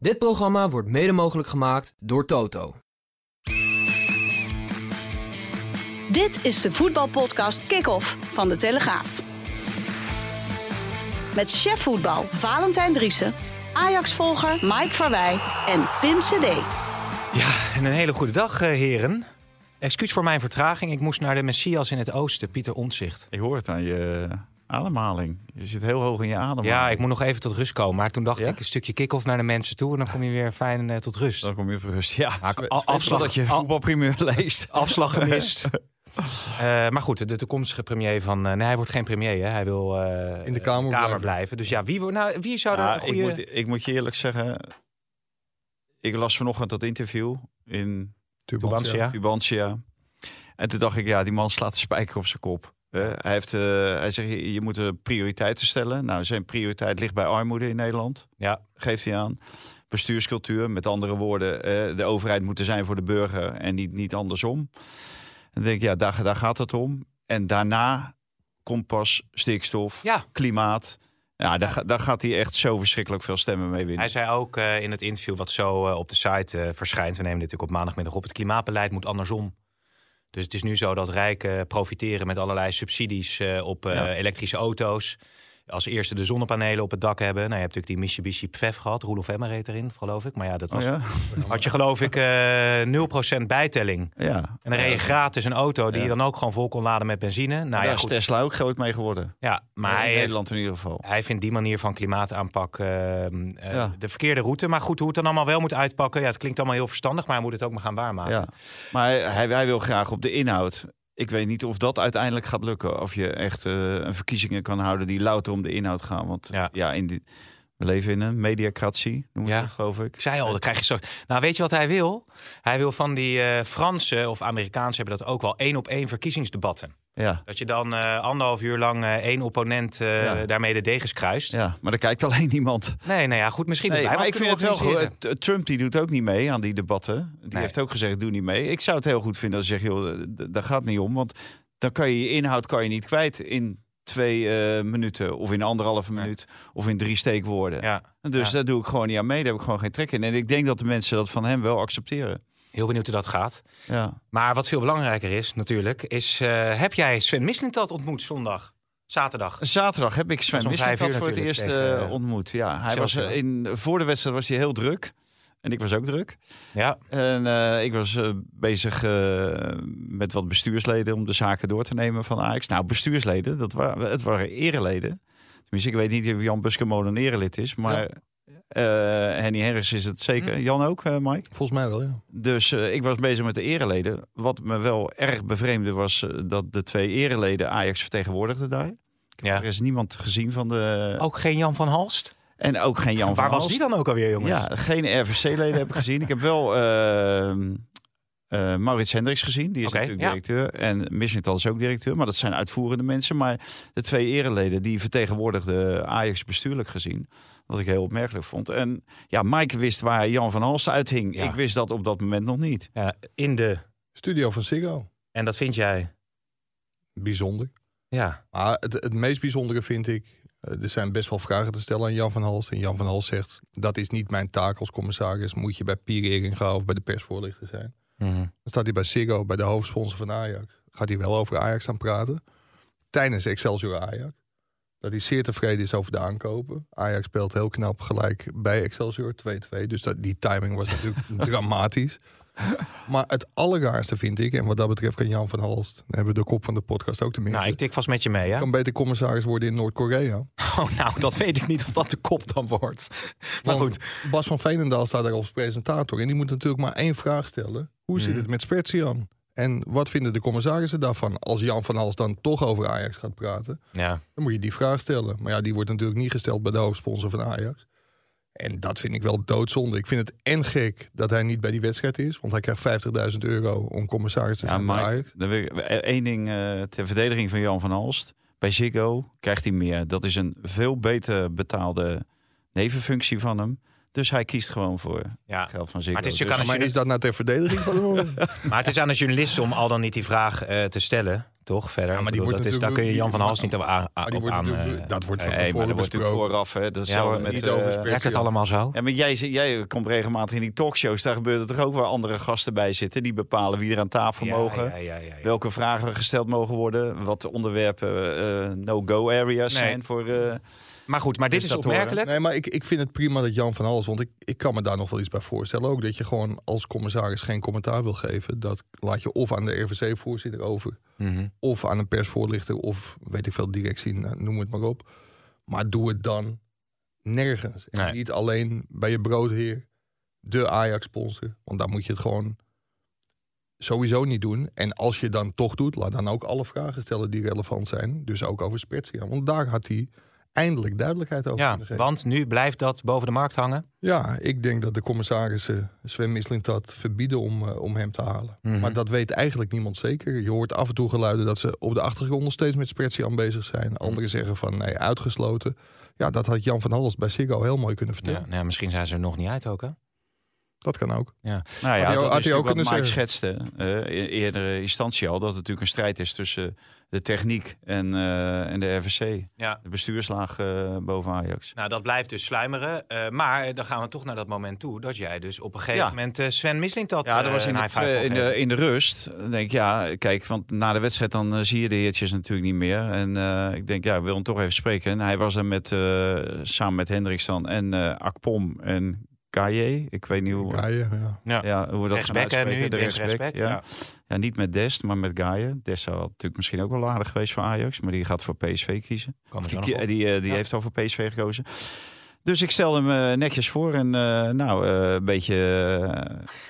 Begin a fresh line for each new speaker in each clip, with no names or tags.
Dit programma wordt mede mogelijk gemaakt door Toto.
Dit is de voetbalpodcast Kick-Off van De Telegraaf. Met chef voetbal Valentijn Driessen, Ajax-volger Mike Verwij en Pim CD.
Ja, en een hele goede dag, eh, heren. Excuus voor mijn vertraging. Ik moest naar de Messias in het oosten, Pieter Omtzigt.
Ik hoor het aan je ademhaling. Je zit heel hoog in je ademhaling.
Ja, ik moet nog even tot rust komen. Maar toen dacht
Ja?
ik een stukje kick-off naar de mensen toe. En dan kom je weer fijn eh, tot rust.
Dan kom je voor rust. Ja,
Ja, afslag-
dat je voetbalprimeur leest.
Afslag gemist. Eh, maar goed, de toekomstige premier van... eh, nee, hij wordt geen premier, hè. Hij wil eh,
In de Kamer blijven.
blijven. Dus ja, wie, nou, wie zou
Ja,
daar een goede...
ik, moet, ik moet je eerlijk zeggen, ik las vanochtend dat interview in
Tubantia.
Tubantia. En toen dacht ik, ja, die man slaat de spijker op zijn kop. Hij, heeft, eh, hij zegt, je, je moet eh, prioriteiten stellen. Nou, zijn prioriteit ligt bij armoede in Nederland.
Ja.
Geeft hij aan. Bestuurscultuur, met andere woorden, eh, de overheid moet er zijn voor de burger en niet, niet andersom. Dan denk ik, ja, daar, daar gaat het om. En daarna komt pas stikstof,
Ja.
klimaat. Ja, daar, daar gaat hij echt zo verschrikkelijk veel stemmen mee winnen.
Hij zei ook in het interview wat zo op de site verschijnt. We nemen dit natuurlijk op maandagmiddag op. Het klimaatbeleid moet andersom. Dus het is nu zo dat rijken profiteren met allerlei subsidies eh, op eh,
Ja.
elektrische auto's. Als eerste de zonnepanelen op het dak hebben. Nou, je hebt natuurlijk die Mitsubishi PFEF gehad. Roelof Emmer reed erin, geloof ik. Maar ja, dat
Oh
was,
ja?
had je geloof ik eh 0% bijtelling.
Ja.
En dan reed je gratis een auto die
Ja.
je dan ook gewoon vol kon laden met benzine. Nou
Daar
ja,
is
goed.
Tesla ook groot mee geworden.
Ja, maar
in
hij
Nederland in ieder geval.
hij vindt die manier van klimaataanpak eh, eh,
Ja.
de verkeerde route. Maar goed, hoe het dan allemaal wel moet uitpakken. Ja, het klinkt allemaal heel verstandig, maar hij moet het ook maar gaan waarmaken.
Ja. Maar hij, hij wil graag op de inhoud. Ik weet niet of dat uiteindelijk gaat lukken. Of je echt eh, een verkiezingen kan houden die louter om de inhoud gaan. Want
Ja.
ja, in die, we leven in een mediacratie, noem je
Ja.
dat geloof ik.
Ik zei al, dan krijg je zo. Nou, weet je wat hij wil? Hij wil van die eh Franse of Amerikaanse hebben dat ook wel één op één verkiezingsdebatten.
Ja.
Dat je dan eh, anderhalf uur lang eh, één opponent eh,
Ja.
daarmee de degens kruist.
ja, maar daar kijkt alleen niemand.
Nee, nou ja, goed, misschien.
Nee, maar ik vind het wel goed. Trump die doet ook niet mee aan die debatten. Die
Nee.
heeft ook gezegd, doe niet mee. Ik zou het heel goed vinden als je zegt, joh, daar gaat niet om. Want dan kan je je inhoud kan je niet kwijt in twee minuten. Of in anderhalve minuut. Of in drie steekwoorden.
Ja,
Dus daar doe ik gewoon niet aan mee. Daar heb ik gewoon geen trek in. En ik denk dat de mensen dat van hem wel accepteren.
Heel benieuwd hoe dat gaat.
Ja.
Maar wat veel belangrijker is natuurlijk, is eh, heb jij Sven Mislintat ontmoet zondag? Zaterdag.
Zaterdag heb ik Sven Mislintat voor het eerst eh,
tegen,
ontmoet. Ja, hij was eh, in, voor de wedstrijd was hij heel druk. En ik was ook druk.
Ja,
En eh, ik was eh, bezig eh, met wat bestuursleden om de zaken door te nemen van Ajax. Nou, bestuursleden, dat waren, het waren ereleden. Tenminste, ik weet niet of Jan Buskemol een erelid is, maar eh Henny Herres is het zeker.
Hm.
Jan ook, eh, Mike?
Volgens mij wel, ja.
Dus eh, ik was bezig met de ereleden. Wat me wel erg bevreemde was eh, dat de twee ereleden Ajax vertegenwoordigden daar.
ja.
Er is niemand gezien van de...
Ook geen Jan van Halst?
En ook geen Jan
Waar
van
was
Halst.
die dan ook alweer, jongens?
Ja, geen RVC-leden heb ik gezien. Ik heb wel eh, Maurits Hendricks gezien. Die is natuurlijk
ja.
directeur. En Mislintal is ook directeur. Maar dat zijn uitvoerende mensen. Maar de twee ereleden die vertegenwoordigden Ajax bestuurlijk gezien. Wat ik heel opmerkelijk vond. En ja, Mike wist waar Jan van Halst uithing.
Ja.
Ik wist dat op dat moment nog niet.
Ja, in de...
Studio van Ziggo.
En dat vind jij?
Bijzonder.
Ja.
Maar het, het meest bijzondere vind ik... eh, Er zijn best wel vragen te stellen aan Jan van Halst. En Jan van Halst zegt... Dat is niet mijn taak als commissaris. Moet je bij Pierre Eringa of bij de persvoorlichter zijn.
Mhm.
Dan staat hij bij Ziggo, bij de hoofdsponsor van Ajax. Gaat hij wel over Ajax gaan praten. Tijdens Excelsior Ajax. Dat hij zeer tevreden is over de aankopen. Ajax speelt heel knap gelijk bij Excelsior 2-2. Dus dat, die timing was natuurlijk dramatisch. Maar het allerraarste vind ik, en wat dat betreft kan Jan van Halst... dan hebben we de kop van de podcast ook tenminste...
Nou, ik tik vast met je mee, hè?
kan beter commissaris worden in Noord-Korea.
Oh, nou, dat weet ik niet of dat de kop dan wordt. Maar
Want
goed.
Bas van Veenendaal staat daar als presentator. En die moet natuurlijk maar één vraag stellen. Hoe zit
Mhm.
het met Spertian? En wat vinden de commissarissen daarvan? Als Jan van Hals dan toch over Ajax gaat praten,
Ja.
dan moet je die vraag stellen. Maar ja, die wordt natuurlijk niet gesteld bij de hoofdsponsor van Ajax. En dat vind ik wel doodzonde. Ik vind het en gek dat hij niet bij die wedstrijd is. Want hij krijgt 50.000 euro om commissaris te
Ja,
zijn bij
Mike,
Ajax.
ik één ding eh, ter verdediging van Jan van Halst. Bij Ziggo krijgt hij meer. Dat is een veel beter betaalde nevenfunctie van hem. Dus hij kiest gewoon voor
Ja.
geld van Ziggo.
Maar het is-
Dus-
Maar is dat nou ter verdediging van hem?
Maar het is aan de journalist om al dan niet die vraag eh, te stellen, toch? Verder.
Ja, maar die
bedoel,
wordt
dat is, daar kun je Jan van Hals niet op aan.
Maar
op aan eh,
dat wordt van
Nee, maar
tevoren
dat wordt natuurlijk vooraf. Hè. Dat is
Ja, maar
met...
niet
eh,
werkt het allemaal zo?
Ja, maar jij, jij komt regelmatig in die talkshows. Daar gebeurt het toch ook waar andere gasten bij zitten. Die bepalen wie er aan tafel
Ja,
mogen. Welke vragen gesteld mogen worden. Wat de onderwerpen eh, no-go areas
Nee.
zijn voor... eh,
Maar goed, maar dit is
Prestatoren.
opmerkelijk.
Nee, maar ik, ik vind het prima dat Jan van Hals, want ik, ik kan me daar nog wel iets bij voorstellen. Ook dat je gewoon als commissaris geen commentaar wil geven. Dat laat je of aan de RVC-voorzitter over,
Mhm.
of aan een persvoorlichter, of weet ik veel, directie, nou, noem het maar op. Maar doe het dan nergens. En
Nee.
niet alleen bij je broodheer, de Ajax-sponsor. Want daar moet je het gewoon sowieso niet doen. En als je dan toch doet, laat dan ook alle vragen stellen die relevant zijn. Dus ook over Spezia. Want daar had hij eindelijk duidelijkheid over
Ja, want nu blijft dat boven de markt hangen.
Ja, ik denk dat de commissarissen Sven Misling dat verbieden om, eh, om hem te halen.
Mhm.
Maar dat weet eigenlijk niemand zeker. Je hoort af en toe geluiden dat ze op de achtergrond nog steeds met Spezia aan bezig zijn.
Mhm.
Anderen zeggen van nee, uitgesloten. Ja, dat had Jan van Hals bij Siggo heel mooi kunnen
Ja,
vertellen.
nou ja, misschien zijn ze er nog niet uit ook, hè?
Dat kan ook.
Nou
hij
ja, dat
had hij ook
wat Mike schetste in eerdere instantie al. Dat het natuurlijk een strijd is tussen de techniek en, eh, en de RVC.
Ja.
De bestuurslaag eh, boven Ajax.
Nou, dat blijft dus sluimeren. Eh, maar dan gaan we toch naar dat moment toe dat jij dus op een gegeven
Ja.
moment eh, Sven Misling dat
Ja, dat was in twe- in, de, in de rust. Dan denk ik, ja, kijk, want na de wedstrijd dan zie je de heertjes natuurlijk niet meer. En eh, ik denk, ja, ik wil hem toch even spreken. En hij was er met, eh, samen met Hendricks dan en eh Akpom en Kaye. Ik weet niet hoe,
Ja, ja, ja.
Ja.
ja, hoe we dat gaan uitspreken.
nu,
de rechtsback,
rechtsback,
ja.
ja.
Ja, niet met Dest, maar met Gaia. Dest zou natuurlijk misschien ook wel aardig geweest voor Ajax. Maar die gaat voor PSV kiezen.
We
Die, die, eh, die
Ja.
heeft al voor PSV gekozen. Dus ik stelde hem eh, netjes voor. En eh, nou, eh, een beetje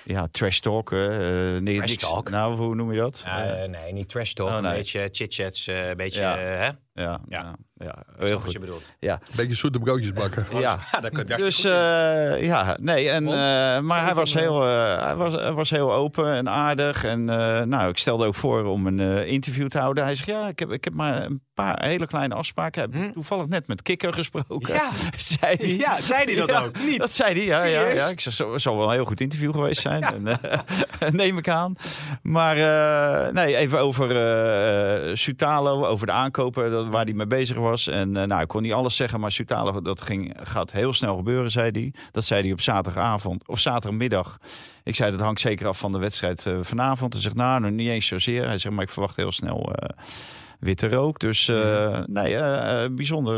ja, trash talk. nee,
Trash
niks-
talk?
Nou, hoe noem je dat?
Nee, niet trash talk.
Oh, nee.
Een beetje chit-chats. eh, een beetje,
Ja.
hè?
Ja,
ja.
ja. ja,
Heel
goed.
je bedoelt.
Ja,
Beetje zoete broodjes bakken.
ja.
Ja, dat kun je
Dus eh, ja, nee, en, eh, maar hij was, heel, eh, hij, was, hij was heel open en aardig. En eh, nou, ik stelde ook voor om een eh, interview te houden. Hij zegt, ja, ik heb, ik heb maar een paar hele kleine afspraken. Ik heb
Hm?
toevallig net met Kikker gesproken.
Ja.
zei hij.
Ja, zei hij dat
Ja,
ook? Niet?
Dat zei hij, ja. ja, ja. Ik zeg, zo zal wel een heel goed interview geweest zijn. En, eh, neem ik aan. Maar eh, nee, even over eh Sutalo, over de aankopen, dat, waar hij mee bezig was. En eh, nou, ik kon niet alles zeggen, maar Sutalo, dat ging, gaat heel snel gebeuren, zei hij. Dat zei hij op zaterdagavond of zaterdagmiddag. Ik zei, dat hangt zeker af van de wedstrijd eh, vanavond. Hij zegt, nou, nog niet eens zozeer. Hij zegt, maar ik verwacht heel snel... eh, witte rook. Dus nee, eh, bijzonder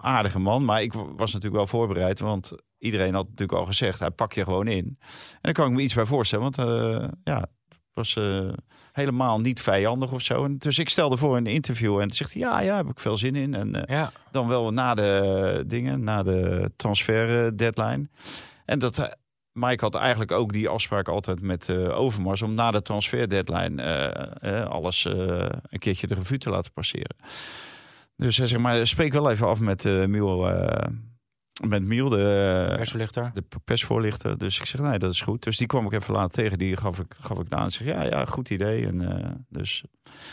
aardige man. Maar ik was natuurlijk wel voorbereid, want iedereen had natuurlijk al gezegd, hij pak je gewoon in. En daar kan ik me iets bij voorstellen, want ja, was eh, helemaal niet vijandig of zo. En dus ik stelde voor in een interview en zegt hij, ja, ja, heb ik veel zin in. En eh,
Ja.
dan wel na de dingen, na de transfer eh, deadline. En dat... Mike had eigenlijk ook die afspraak altijd met Overmars om na de transfer deadline alles een keertje de revue te laten passeren. Dus hij zegt maar, spreek wel even af met eh, met Miel, de,
Persverlichter.
de persvoorlichter. Dus ik zeg, nee, dat is goed. Dus die kwam ik even later tegen. Die gaf ik, gaf ik aan. En zeg, ja, ja, goed idee. En, eh, dus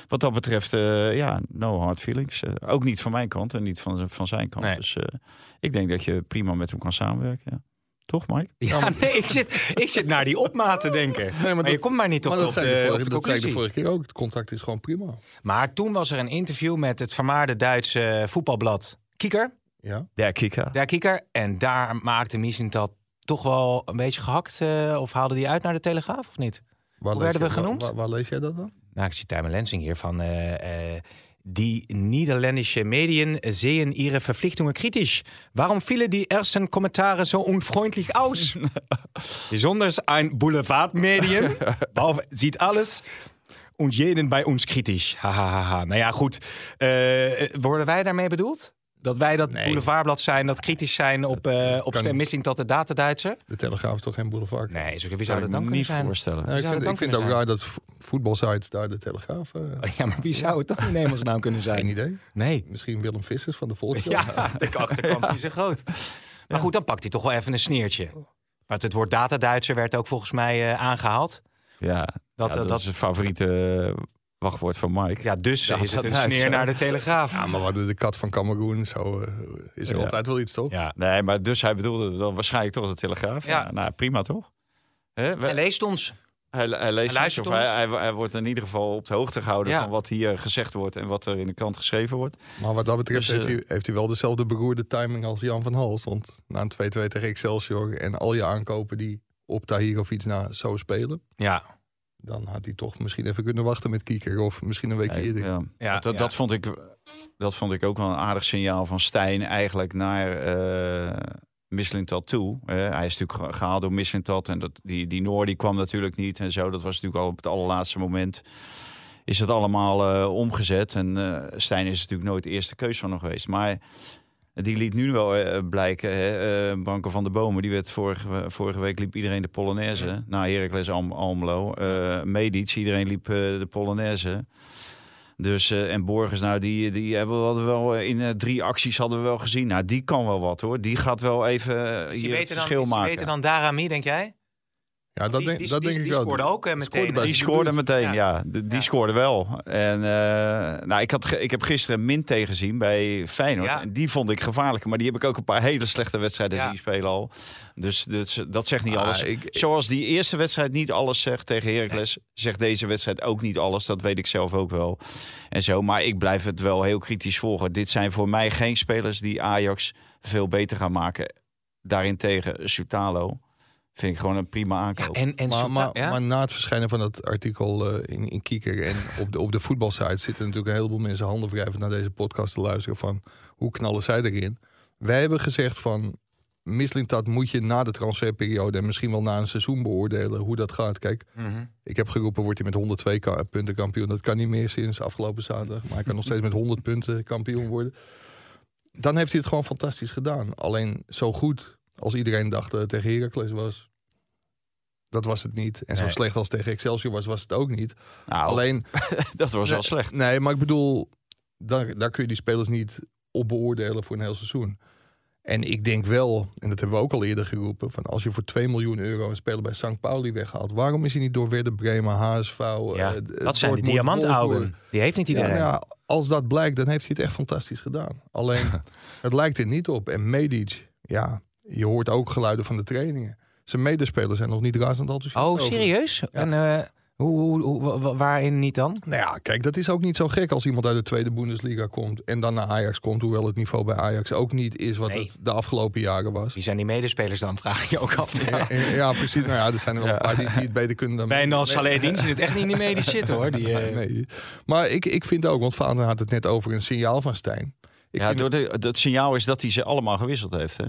wat dat betreft, eh, ja, no hard feelings. Eh, ook niet van mijn kant en niet van, van zijn kant.
Nee.
Dus eh, ik denk dat je prima met hem kan samenwerken. Ja. Toch, Mike?
Ja, nee, ik zit, ik zit naar die opmaat te denken. maar,
dat-
je komt maar niet op,
Maar dat
op
zei, de
de, op
vorige, dat zei ik de vorige keer ook. Het contract is gewoon prima.
Maar toen was er een interview met het vermaarde Duitse voetbalblad Kieker.
Ja.
Ja, Kika.
Der Kieker. En daar maakte Mising dat toch wel een beetje gehakt. eh, of haalde die uit naar de Telegraaf of niet?
Waar
Hoe werden we genoemd?
Waar, waar lees jij dat dan?
Nou, ik zie Tijmen Lensing hier van... eh, eh, die Niederländische Medien sehen ihre Verpflichtungen kritisch. Waarom vielen die ersten Kommentare so unfreundlich aus? Besonders ein Boulevardmedien Waarom ziet alles und jeden bij ons kritisch. Hahaha. Nou ja, goed. Eh, worden wij daarmee bedoeld? Dat wij dat boulevardblad zijn, dat kritisch zijn op, eh op
niet.
Missing tot de data-Duitser?
De Telegraaf is toch geen boulevard?
Nee, zo, wie zou dat dan
me niet
zijn?
voorstellen.
Ja, ik vind,
dat
ik vind ook raar dat vo- voetbalsites daar de Telegraaf... eh,
Ja, maar wie zou het dan in hemelsnaam kunnen zijn?
geen idee.
Nee.
Misschien Willem Vissers van de Volkskrant.
Ja, de achterkant is zo groot. Maar goed, dan pakt hij toch wel even een sneertje. Want het woord data-Duitser werd ook volgens mij eh, aangehaald.
Ja,
Dat,
dat, dat,
dat-
is het favoriete wachtwoord van Mike.
Ja, dus
Ja,
is het een sneer naar de Telegraaf.
Ja, maar we hadden de kat van Cameroen. Zo eh, is er
Ja.
altijd wel iets, toch?
Ja.
Nee, maar dus hij bedoelde dan waarschijnlijk toch de Telegraaf.
Ja.
Ja, nou prima toch?
Hij leest ons.
Hij, hij leest
Hij
iets,
luistert
of hij,
ons.
hij, hij wordt in ieder geval op de hoogte gehouden
Ja.
van wat hier gezegd wordt en wat er in de krant geschreven wordt.
Maar wat dat betreft
Dus,
heeft,
eh,
hij, heeft hij wel dezelfde beroerde timing als Jan van Hals. Want na een 2-2 tegen Excelsior en al je aankopen die op Tahirovic na zo spelen...
Ja.
Dan had hij toch misschien even kunnen wachten met Kieker. Of misschien een week
Ja,
eerder.
ja. Dat,
ja.
dat, vond ik, dat vond ik ook wel een aardig signaal van Stijn eigenlijk naar eh Mislintat toe. Hij is natuurlijk ge- gehaald door Mislintat en dat, die, die Noor die kwam natuurlijk niet en zo. Dat was natuurlijk al op het allerlaatste moment. Is dat allemaal eh, omgezet. En eh, Stijn is natuurlijk nooit de eerste keus van hem geweest. Maar die liet nu wel eh, blijken. Hè, eh, Branko van der Bomen, die werd vorige, vorige week liep iedereen de Polonaise. Na Heracles Alm, Almelo. Eh Medic, iedereen liep eh, de Polonaise. Dus, eh, en Borgers, nou, die, die hebben we hadden wel eh, in eh, drie acties hadden we wel gezien. Nou, die kan wel wat hoor. Die gaat wel even eh,
die
hier het
dan,
verschil maken.
beter dan Darami, denk jij?
Ja, dat,
Die-
denk,
die-
dat
die-
denk
die
ik wel.
scoorde ook, eh,
Die
meteen,
scoorde bij
hè?
Die scoorde meteen,
Ja.
ja. De- die
Ja.
scoorde wel. En eh, nou, ik, had, ik heb gisteren Min tegenzien bij Feyenoord.
Ja.
En die vond ik gevaarlijk. Maar die heb ik ook een paar hele slechte wedstrijden
Ja.
zien spelen al. Dus, dus dat zegt niet
Ah,
alles.
ik-
Zoals die eerste wedstrijd niet alles zegt tegen Heracles... zegt deze wedstrijd ook niet alles. Dat weet ik zelf ook wel. En zo, maar ik blijf het wel heel kritisch volgen. Dit zijn voor mij geen spelers die Ajax veel beter gaan maken. Daarentegen Sutalo vind ik gewoon een prima aankoop.
En, en
Maar,
Souta-
maar,
ja?
maar na het verschijnen van dat artikel eh, in, in Kieker en op de, op de voetbalsite zitten natuurlijk een heleboel mensen handen wrijvend naar deze podcast te luisteren van hoe knallen zij erin. Wij hebben gezegd van Mislintat moet je na de transferperiode en misschien wel na een seizoen beoordelen hoe dat gaat. Kijk,
Mhm.
ik heb geroepen wordt hij met 102 ka- punten kampioen. Dat kan niet meer sinds afgelopen zaterdag, maar hij kan nog steeds met 100 punten kampioen worden. Dan heeft hij het gewoon fantastisch gedaan. Alleen zo goed als iedereen dacht dat het tegen Heracles was. Dat was het niet. En zo slecht als tegen Excelsior was, was het ook niet.
Nou,
Alleen,
dat was wel slecht.
nee, maar ik bedoel, daar, daar kun je die spelers niet op beoordelen voor een heel seizoen. En ik denk wel, en dat hebben we ook al eerder geroepen, van als je voor 2 miljoen euro een speler bij St. Pauli weghaalt, waarom is hij niet door Werder Bremen, HSV,
Ja,
eh,
dat zijn
Wolfsburg?
diamantaugen. Die heeft niet
Ja,
iedereen.
nou ja, als dat blijkt, dan heeft hij het echt fantastisch gedaan. Alleen, het lijkt er niet op. En Medic, ja, je hoort ook geluiden van de trainingen. Zijn medespelers zijn nog niet razend enthousiast
Oh, serieus? En eh, hoe, hoe, hoe- wa- wa- waarin niet dan?
Nou ja, kijk, dat is ook niet zo gek als iemand uit de tweede Bundesliga komt en dan naar Ajax komt. Hoewel het niveau bij Ajax ook niet is wat
Nee.
het de afgelopen jaren was.
Wie zijn die medespelers dan? Vraag je ook af.
Ja, ja, precies. Nou ja, er zijn er wel een paar die, die het beter kunnen dan...
Bij Nas Dien zit het echt niet in die zitten hoor. Die, eh,
Nee. Maar ik, ik vind ook, want Vader had het net over een signaal van Stijn. Ik
ja, door de, het signaal is dat hij ze allemaal gewisseld heeft. Hè?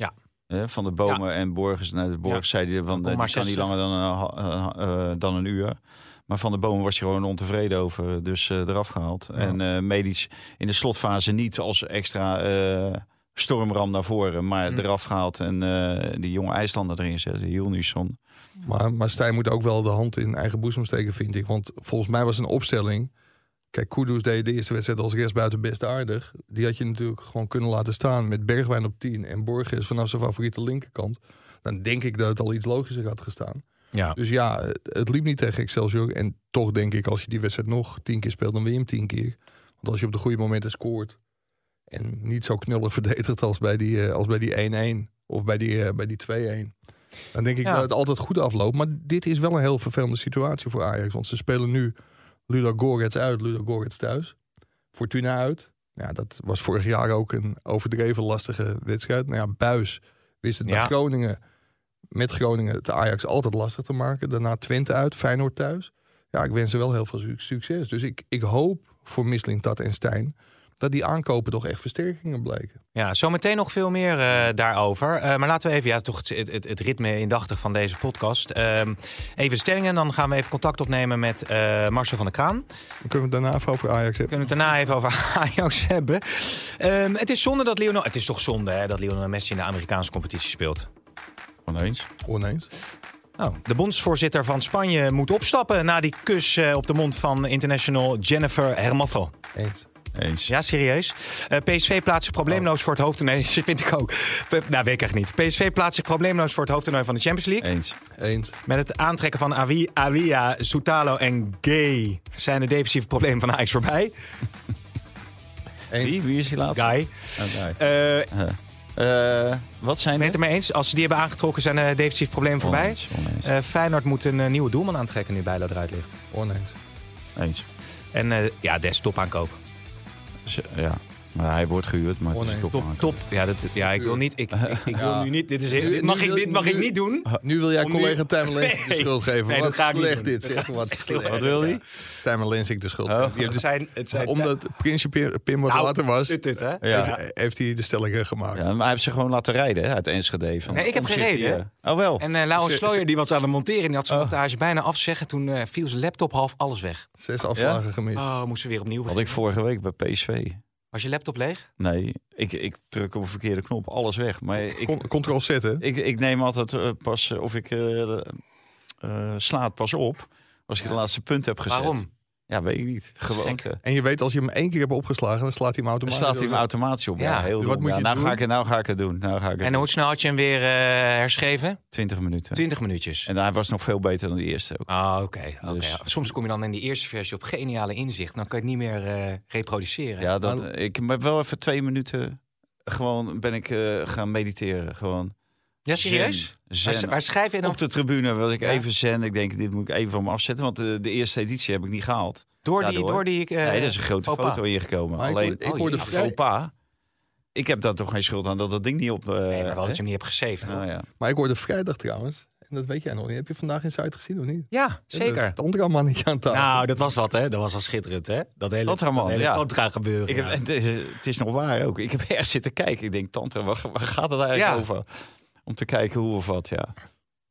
Ja.
Hè, van de bomen en Borgers. Nou, de zei hij, van,
kom
eh, die kan niet
60.
langer dan een, eh, eh, dan een uur. Maar van de bomen was hij gewoon ontevreden over. Dus eh, eraf gehaald. En eh Medisch in de slotfase niet als extra eh, stormram naar voren. Maar
Hm.
eraf gehaald. En eh, die jonge IJslander erin zetten. Hilnusson.
Maar, maar Stijn moet ook wel de hand in eigen boezem steken, vind ik. Want volgens mij was een opstelling... Kijk, Kudus deed de eerste wedstrijd als rechtsbuiten best aardig. Die had je natuurlijk gewoon kunnen laten staan met Bergwijn op 10 en Borges vanaf zijn favoriete linkerkant. Dan denk ik dat het al iets logischer had gestaan.
ja.
Dus ja, het, liep niet tegen Excelsior. En toch denk ik, als je die wedstrijd nog tien keer speelt, dan win je hem tien keer. Want als je op de goede momenten scoort en niet zo knullig verdedigt als bij die, eh, als bij die 1-1 of bij die, eh, bij die 2-1. Dan denk ik
Ja.
dat het altijd goed afloopt. Maar dit is wel een heel vervelende situatie voor Ajax. Want ze spelen nu Ludo Gorets uit, Ludo Gorets thuis. Fortuna uit. Ja, dat was vorig jaar ook een overdreven lastige wedstrijd. Nou ja, Buis wist het
Ja.
Groningen met Groningen het Ajax altijd lastig te maken. Daarna Twente uit, Feyenoord thuis. Ja, ik wens ze wel heel veel su- succes. Dus ik, ik hoop voor Mislintat en Stijn dat die aankopen toch echt versterkingen blijken.
Ja, zometeen nog veel meer eh, daarover. Eh, maar laten we even, ja, toch het, het, het ritme indachtig van deze podcast. Ehm, even stellingen, dan gaan we even contact opnemen met eh, Marcel van der Kraan.
Dan kunnen we het daarna even over Ajax hebben.
Kunnen we het daarna even over Ajax hebben. Ehm, het is zonde dat Lionel... Het is toch zonde hè, dat Lionel Messi in de Amerikaanse competitie speelt.
Oneens.
Oneens.
Oh, de bondsvoorzitter van Spanje moet opstappen na die kus op de mond van international Jennifer Hermoso.
Eens.
Eens.
Ja, serieus. Eh, PSV plaatst zich probleemloos voor het hoofdtoernooi. vind ik ook. P- nou, weet ik echt niet. PSV plaatst zich probleemloos voor het hoofdtoernooi van de Champions League.
Eens.
Eens.
Met het aantrekken van Awi, Awia, Soutalo en Gay zijn de defensieve problemen van Ajax voorbij.
Wie? Wie is die laatste?
Guy.
Oh, Guy.
Eh
Eh, wat zijn
ben je het ermee eens? Als ze die hebben aangetrokken, zijn de defensieve problemen voorbij.
Oneens, oneens.
Eh, Feyenoord moet een nieuwe doelman aantrekken nu Bijlo eruit ligt.
Oneens.
Eens.
En eh, ja, Des top aankoop.
Ja. Maar hij wordt gehuurd, maar het is
Oneens.
top.
Top. Ja, dat, ja ik wil niet. Ik, ik, ik wil nu niet. Dit, is,
Nu-
dit, mag,
nu
ik, dit mag ik niet doen.
Nu wil jij collega Tijmen Lensink de schuld geven.
Nee,
wat
ik
slecht dit,
Dat
zeg.
ik
Wat
echt
slecht.
Wat wil hij?
Tijmen Lensink de schuld
Oh.
geven. Die
Het zijn, het zijn,
Omdat Prinsje Pim, wat
Nou,
later was,
Dit, dit, hè?
Ja.
heeft, hij de stellingen gemaakt.
Ja, maar hij heeft ze gewoon laten rijden hè, uit Enschede. Van,
Nee, ik heb gereden,
die, Oh wel.
En eh Laurens
Ze-
Slooier die was aan het monteren. Die had zijn
Oh.
montage bijna afzeggen. Toen eh, viel zijn laptop half alles weg.
Zes afslagen gemist.
Oh, moesten we weer opnieuw
Had ik vorige week bij PSV.
Was je laptop leeg?
Nee, ik, ik druk op een verkeerde knop, alles weg. Maar ik,
Con- Control Z, hè?
ik, ik neem altijd eh, pas, eh, of ik eh eh, sla het pas op als ik de laatste punt heb gezet.
Waarom?
Ja, weet ik niet. Gewoonte.
En je weet, als je hem één keer hebt opgeslagen, dan slaat hij hem automatisch.
slaat hij hem
op.
automatisch op. Ja,
Ja.
heel
Dus wat moet
Ja,
je
nou,
doen?
ga ik, het- nou ga ik het doen. Nou ga ik het
En
doen.
hoe snel had je hem weer eh, herschreven?
20 minuten.
20 minuutjes.
En hij was nog veel beter dan de eerste ook.
Ah, oké. oké.
Dus-
Soms kom je dan in die eerste versie op geniale inzicht. Dan kan je het niet meer eh, reproduceren.
Ja, dat, ik heb wel even twee minuten gewoon ben ik eh, gaan mediteren. Gewoon
Ja, serieus?
Zen.
Waar,
zen.
waar schrijf je dan?
Op de tribune was ik
Ja.
even zen. Ik denk, dit moet ik even van me afzetten. Want de, de eerste editie heb ik niet gehaald.
Door die...
Daardoor.
Door die
nee, er is een grote foto ingekomen.
Maar ik
Alleen,
hoor- ik
oh,
hoorde vrij-
faux pas. Ik heb daar toch geen schuld aan dat dat ding niet op...
Nee, maar wel dat je hem niet hebt gesaved.
Nou
hoor.
ja.
Maar ik hoorde vrijdag trouwens, en dat weet jij nog niet. Heb je vandaag in Zuid gezien of niet?
Ja, zeker.
Het mannetje aan tafel.
Nou, dat was wat, hè? Dat was al schitterend, hè? Dat hele,
Tantraman,
dat hele
ja.
tantra gebeuren.
Ik heb,
ja.
en het, is, het is nog waar ook. Ik heb erg zitten kijken. Ik denk, tante, waar, waar gaat het eigenlijk
Ja.
over? Om te kijken hoe of wat, ja.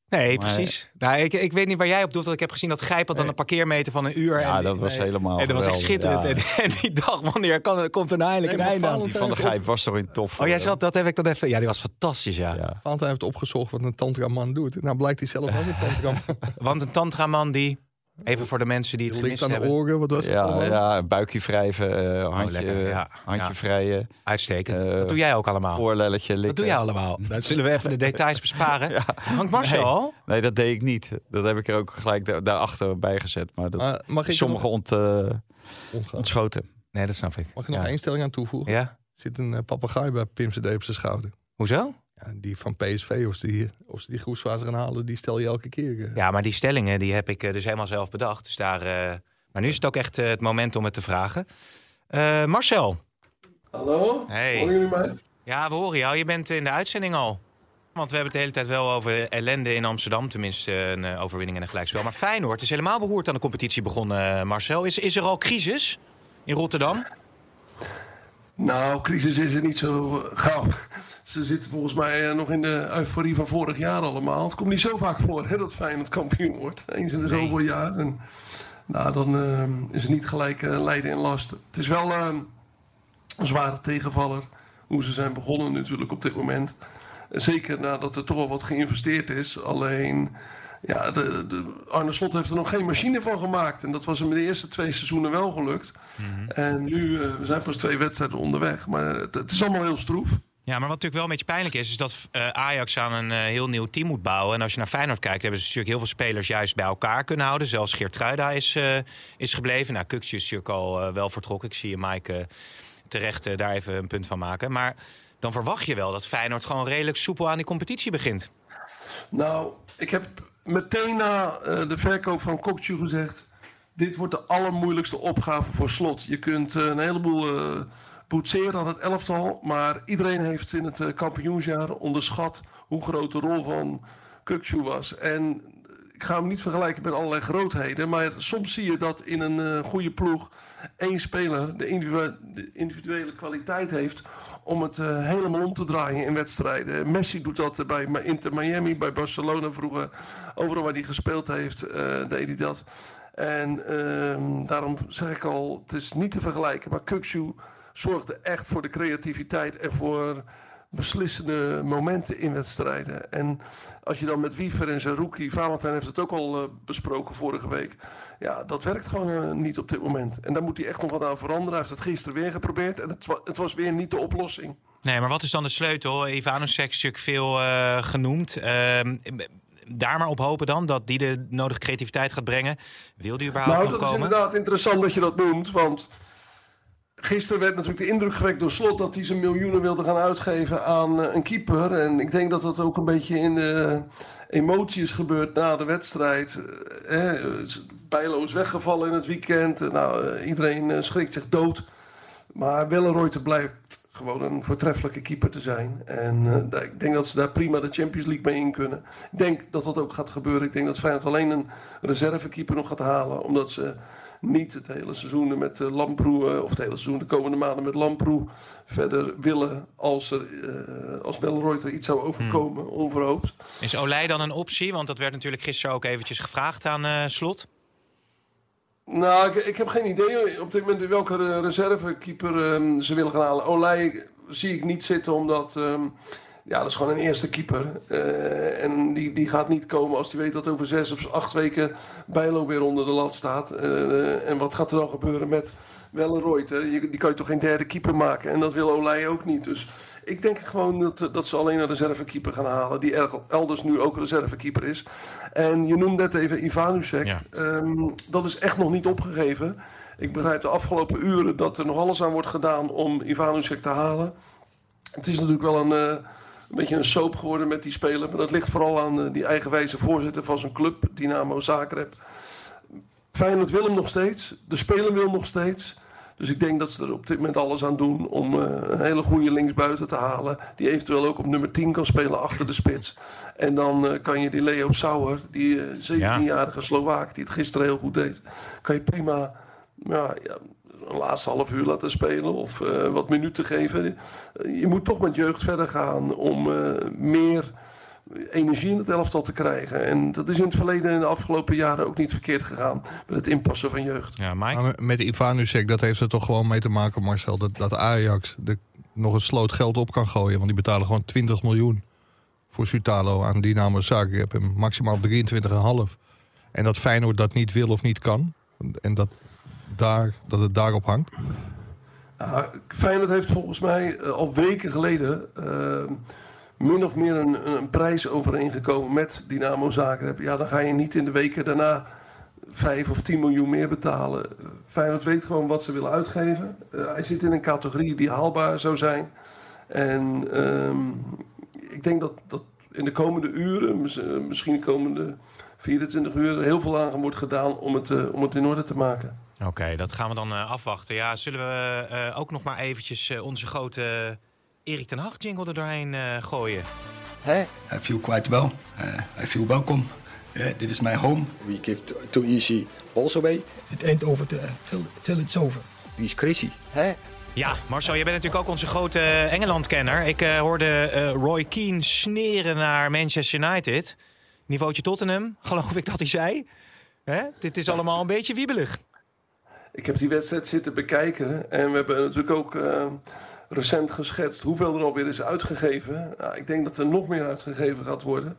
Nee,
Maar-
precies. Nou, ik, ik weet niet waar jij op doet. Want ik heb gezien dat Gijp had dan een parkeermeter van een uur.
Ja,
en,
dat was
nee.
helemaal
en dat was echt schitterend.
ja.
En, en die dag, wanneer kan, komt er nou eindelijk
Nee,
een einde aan?
Die van de Gijp was toch in tof.
Oh, jij zat, dat heb ik dan even... Ja, die was fantastisch, ja.
Ja.
Valentijn heeft opgezocht wat een tantraman doet. Nou blijkt hij zelf ook een tantraman.
Want een tantraman die... Even voor de mensen die het gemist
aan de
hebben.
oren, wat was het
Ja,
allemaal?
ja, buikje wrijven, eh, handje,
ja.
handje
Ja.
vrijen,
Uitstekend.
Eh,
dat doe jij ook allemaal.
oorlelletje likken.
Dat doe jij allemaal. Dan zullen we even de details besparen. Hangt Marcel al?
Nee, dat deed ik niet. Dat heb ik er ook gelijk daar, daarachter bij gezet. Maar dat
Maar mag ik
sommige
nog,
ont, eh, ontschoten.
Nee, dat snap ik.
mag ik nog
ja.
één stelling aan toevoegen?
Ja?
Er zit een uh, papegaai bij Pim CD op zijn schouder.
Hoezo?
Ja, die van PSV, of ze die, of ze die groepsfase gaan halen, die stel je elke keer. eh.
Ja, maar die stellingen die heb ik eh, dus helemaal zelf bedacht. Dus daar, eh, Maar nu is het ook echt het moment om het te vragen. Eh, Marcel.
Hallo?
Hey.
Horen jullie mij?
Ja, we horen jou. Je bent in de uitzending al. Want we hebben het de hele tijd wel over ellende in Amsterdam. Tenminste, een eh, overwinning en een gelijkspel. Maar Feyenoord is helemaal behoord aan de competitie begonnen, Marcel. Is, is er al crisis in Rotterdam?
Nou, crisis is er niet zo gauw. Ze zitten volgens mij eh, nog in de euforie van vorig jaar allemaal. Het komt niet zo vaak voor hè, dat Feyenoord kampioen wordt. Eens in de
Nee.
zoveel jaar. En, nou, dan eh, is het niet gelijk eh, lijden en last. Het is wel eh, een zware tegenvaller. Hoe ze zijn begonnen natuurlijk op dit moment. Zeker nadat er toch al wat geïnvesteerd is. Alleen, ja, de, de, Arne Slot heeft er nog geen machine van gemaakt. En dat was hem de eerste twee seizoenen wel gelukt. En nu, eh, we zijn pas twee wedstrijden onderweg. Maar het, het is allemaal heel stroef.
Ja, maar wat natuurlijk wel een beetje pijnlijk is, is dat eh, Ajax aan een eh, heel nieuw team moet bouwen. En als je naar Feyenoord kijkt, hebben ze natuurlijk heel veel spelers juist bij elkaar kunnen houden. Zelfs Geertruida is, is gebleven. Nou, Kukje is natuurlijk al wel vertrokken. Ik zie je Mike terecht daar even een punt van maken. Maar dan verwacht je wel dat Feyenoord gewoon redelijk soepel aan die competitie begint.
Nou, ik heb meteen na eh, de verkoop van Kokju gezegd... dit wordt de allermoeilijkste opgave voor Slot. Je kunt eh, een heleboel eh boetseren aan het elftal... maar iedereen heeft in het kampioensjaar onderschat... hoe groot de rol van Kokju was. En ik ga hem niet vergelijken met allerlei grootheden... maar soms zie je dat in een eh, goede ploeg... één speler de individue- de individuele kwaliteit heeft om het eh, helemaal om te draaien in wedstrijden. Messi doet dat bij Inter Miami, bij Barcelona vroeger. Overal waar hij gespeeld heeft, eh, deed hij dat. En ehm, daarom zeg ik al, het is niet te vergelijken. Maar Kukshu zorgde echt voor de creativiteit en voor beslissende momenten in wedstrijden. En als je dan met Wiever en zijn rookie, Valentijn heeft het ook al eh, besproken vorige week. Ja, dat werkt gewoon eh, niet op dit moment. En daar moet hij echt nog wat aan veranderen. Hij heeft het gisteren weer geprobeerd en het, wa- het was weer niet de oplossing.
Nee, maar wat is dan de sleutel? Ivanusek natuurlijk veel eh, genoemd. Ehm, daar maar op hopen dan dat die de nodige creativiteit gaat brengen. Wil die überhaupt
Nou, dat is
komen?
inderdaad interessant dat je dat noemt. Want gisteren werd natuurlijk de indruk gewekt door Slot dat hij zijn miljoenen wilde gaan uitgeven aan eh, een keeper. En ik denk dat dat ook een beetje in de emotie is gebeurd na de wedstrijd. Eh, eh, Bijlo is weggevallen in het weekend. Eh, nou, iedereen schrikt zich dood. Maar Wellenreuter blijkt gewoon een voortreffelijke keeper te zijn. En ik denk dat ze daar prima de Champions League mee in kunnen. Ik denk dat dat ook gaat gebeuren. Ik denk dat Feyenoord alleen een reservekeeper nog gaat halen. Omdat ze niet het hele seizoen met uh, Lamproe, eh, of het hele seizoen de komende maanden met Lamproe verder willen. Als, er, eh, als Wellenreuter iets zou overkomen, onverhoopt.
Is Olij dan een optie? Want dat werd natuurlijk gisteren ook eventjes gevraagd aan Slot.
Nou, ik, ik heb geen idee op dit moment welke re- reservekeeper ehm, ze willen gaan halen. Olij zie ik niet zitten, omdat... ehm, ja, dat is gewoon een eerste keeper. Eh, en die, die gaat niet komen als hij weet dat over zes of acht weken Bijlo weer onder de lat staat. Eh, en wat gaat er dan gebeuren met? Je, die kan je toch geen derde keeper maken? En dat wil Olij ook niet. Dus ik denk gewoon dat, dat ze alleen een reservekeeper gaan halen. Die er- elders nu ook reservekeeper is. En je noemde net even Ivanusek.
Ja.
Ehm, dat is echt nog niet opgegeven. Ik begrijp de afgelopen uren dat er nog alles aan wordt gedaan om Ivanusek te halen. Het is natuurlijk wel een, eh, een beetje een soap geworden met die speler. Maar dat ligt vooral aan eh, die eigenwijze voorzitter van zijn club, Dynamo Zagreb. Feyenoord wil hem nog steeds. De speler wil hem nog steeds. Dus ik denk dat ze er op dit moment alles aan doen om eh, een hele goede linksbuiten te halen. Die eventueel ook op nummer 10 kan spelen achter de spits. En dan eh, kan je die Leo Sauer, die eh, 17-jarige Slovaak, die het gisteren heel goed deed, kan je prima ja, een laatste half uur laten spelen of eh, wat minuten geven. Je moet toch met jeugd verder gaan om eh, meer energie in het elftal te krijgen. En dat is in het verleden in de afgelopen jaren ook niet verkeerd gegaan met het inpassen van jeugd.
Ja, Mike?
Maar met Ivanusek, dat heeft er toch gewoon mee te maken, Marcel, dat, dat Ajax de, nog een sloot geld op kan gooien. Want die betalen gewoon 20 miljoen voor Sutalo aan Dynamo Zagreb en maximaal 23,5. En dat Feyenoord dat niet wil of niet kan. En dat, daar, dat het daarop hangt.
Ja, Feyenoord heeft volgens mij eh, al weken geleden eh, min of meer een, een prijs overeengekomen met Dynamo Zagreb. Ja, dan ga je niet in de weken daarna 5 of 10 miljoen meer betalen. Feyenoord weet gewoon wat ze willen uitgeven. Eh, hij zit in een categorie die haalbaar zou zijn. En ehm, ik denk dat, dat in de komende uren, mis- misschien de komende 24 uur, heel veel aan wordt gedaan om het, om het in orde te maken.
Oké, dat gaan we dan eh, afwachten. Ja, zullen we eh, ook nog maar eventjes eh, onze grote Erik ten Hag jingle er doorheen gooien?
Hey, I feel quite well. I feel welcome. Uh, this is my home.
We give too, too easy balls away.
It ain't over till, till, till it's over.
Wie is?
Hey.
Ja, Marcel, jij bent natuurlijk ook onze grote Engeland-kenner. Ik hoorde Roy Keane sneren naar Manchester United. Niveautje Tottenham, geloof ik dat hij zei. Hè? Dit is allemaal een beetje wiebelig.
Ik heb die wedstrijd zitten bekijken en we hebben natuurlijk ook eh, recent geschetst hoeveel er alweer is uitgegeven. Nou, ik denk dat er nog meer uitgegeven gaat worden.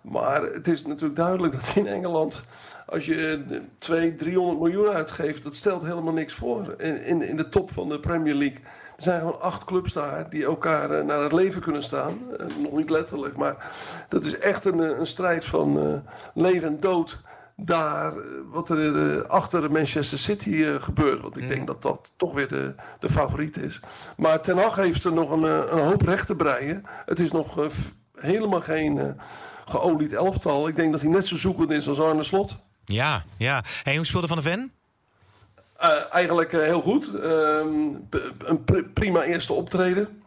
Maar het is natuurlijk duidelijk dat in Engeland, als je eh, 200, 300 miljoen uitgeeft, dat stelt helemaal niks voor. In, in, de top van de Premier League. Er zijn gewoon acht clubs daar die elkaar eh, naar het leven kunnen staan. Eh, nog niet letterlijk, maar dat is echt een, eh, een strijd van eh, leven en dood daar eh, wat er eh, achter Manchester City eh, gebeurt. Want ik denk dat dat toch weer de, de favoriet is. Maar Ten Hag heeft er nog een, een hoop recht te breien. Het is nog helemaal geen geolied elftal. Ik denk dat hij net zo zoekend is als Arne Slot.
Ja, ja. Hey, hoe speelde Van de Ven?
Eigenlijk heel goed. Ehm, een pri- prima eerste optreden.